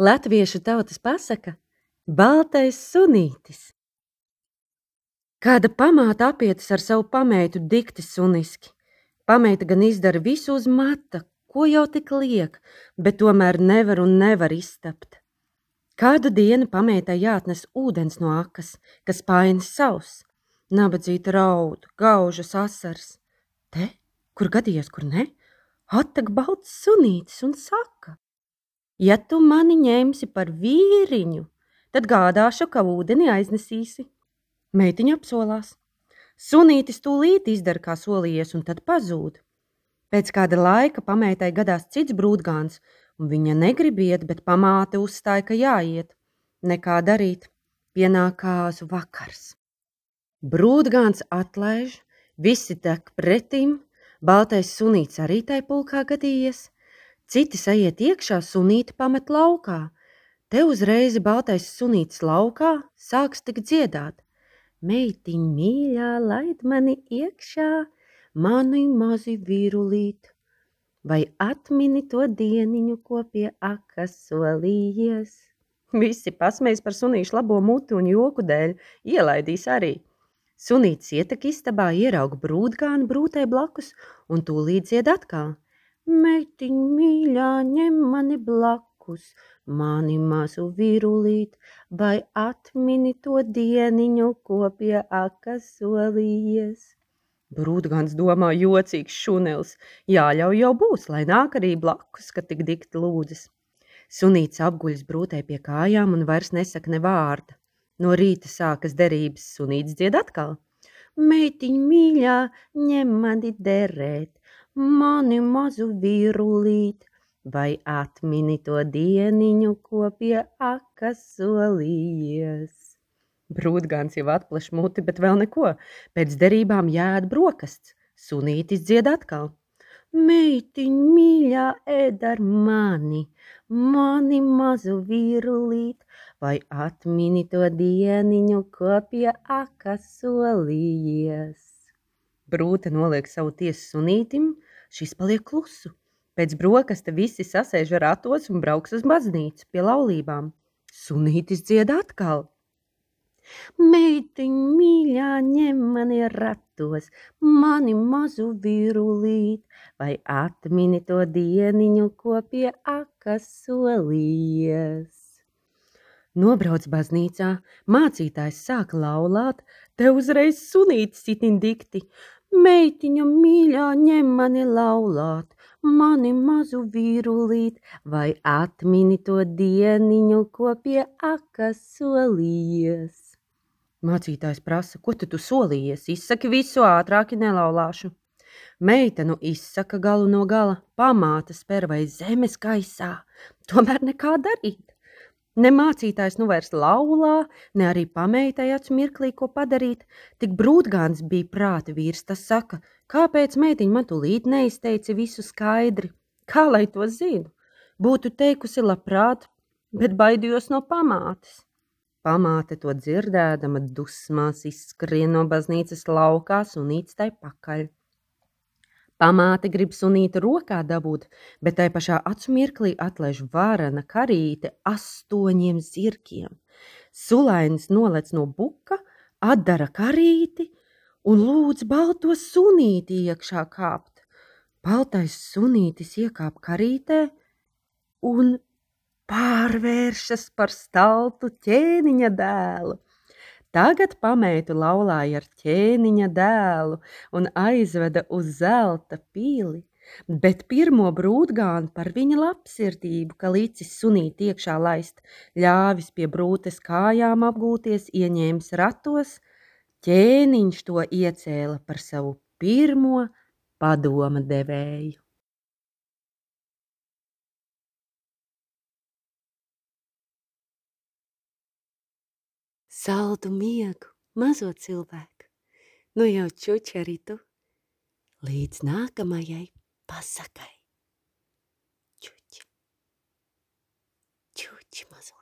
Latviešu tautas pasaka – baltais sunītis. Kāda pamāta apietas ar savu pameitu dikti suniski. Pameita gan izdara visu uz mata, ko jau tik liek, bet tomēr nevar un nevar iztapt. Kādu dienu pameitai jāatnes ūdens no akas, kas painis savs. Nabadzīta raud, gaužas asars. Te, kur gadījies, kur ne, attak balts sunītis un saka – Ja tu mani ņemsi par vīriņu, tad gādāšu, ka ūdeni aiznesīsi. Meitiņa apsolās. Sunītis tūlīt izdara, kā solījies, un tad pazūd. Pēc kāda laika pamētai gadās cits brūdgāns, un viņa negrib iet, bet pamāte uzstāja, ka jāiet. Nekā darīt, pienāk kāzu vakars. Brūdgāns atlaiž, visi tek pretim, baltais sunīts arī tai pulkā gadījies – Citi aiziet iekšā, sunīti pamet laukā. Te uzreiz baltais sunīts laukā sāks tik dziedāt. Meitiņ mīļā, laid mani iekšā, mani mazi virulīt. Vai atmini to dieniņu, ko pie akas solījies? Visi pasmējas par sunīšu labo mutu un joku dēļ, ielaidīs arī. Sunīts ietek istabā, ierauga brūdgānu brūtē blakus un tūlīt dzied atkal – Meitiņ mīļā, ņem mani blakus, mani mazu virulīt, vai atmini to dieniņu, ko pie akas solījies. Brūdgans domā jocīgs šunels, jāļauj jau būs, lai nāk arī blakus, kad tik dikti lūdzas. Sunīts apguļas brūtē pie kājām un vairs nesaka ne vārda. No rīta sākas derības, sunīts dzied atkal. Meitiņ mīļā, ņem mani derēt, mani mazu virulīt, vai atmini to dieniņu, ko pie akas solījies. Brūdgāns jau atpleš muti, bet vēl neko. Pēc derībām jāēd brokasts. Sunītis dzied atkal. Meitiņ mīļā ēd ar mani, mani mazu virulīt, vai atmini to dieniņu, ko pie akas solījies. Brūte noliek savu tiesu sunītim, šis paliek klusu. Pēc brokasta visi sasēž ratos un brauks uz baznīcu pie laulībām. Sunītis dzied atkal. Meitiņ mīļā ņem mani ratos, mani mazu virulīt, vai atmini to dieniņu, ko pie akas solījies. Nobrauc baznīcā, mācītājs sāk laulāt, te uzreiz sunītis sitin dikti, Meitiņa mīļā, ņem mani laulāt, mani mazu vīrulīt, vai atmini to dieniņu, ko pie akas solījies. Mācītājs prasa, ko tu, tu solījies, izsaki visu ātrāk, nelaulāšu. Meita nu izsaka galu no gala, pamāta spēr vai zemes gaisā, tomēr nekā darīt. Ne mācītājs nu vairs laulā, ne arī pameitai acu mirklī, ko padarīt, tik brūtgāns bija prāta vīrs, tas saka, kāpēc meitiņa man tūlīt neizteici visu skaidri, kā lai to zinu, būtu teikusi labprāt, bet baidījos no pamātes. Pamāte to dzirdēdama dusmās izskrien no baznīcas laukās un īc tai pakaļ. Pamāte grib sunīti rokā dabūt, bet tai pašā acu mirklī atlaiž varana karīte astoņiem zirkiem. Sulainis nolec no buka, atdara karīti un lūdz balto sunīti iekšā kāpt. Baltais sunītis iekāp karītē un pārvēršas par staltu ķēniņa dēlu. Tagad pameitu laulāja ar ķēniņa dēlu un aizveda uz zelta pili, bet pirmo brūtgānu par viņa labsirdību, ka licis sunīt iekšā laist, ļāvis pie brūtes kājām apgūties, ieņēmis ratos, ķēniņš to iecēla par savu pirmo padoma devēju. Saldu miegu, mazo cilvēku. Nu jau čuči arī tu. Līdz nākamajai pasakai. Čuči. Čuči mazo.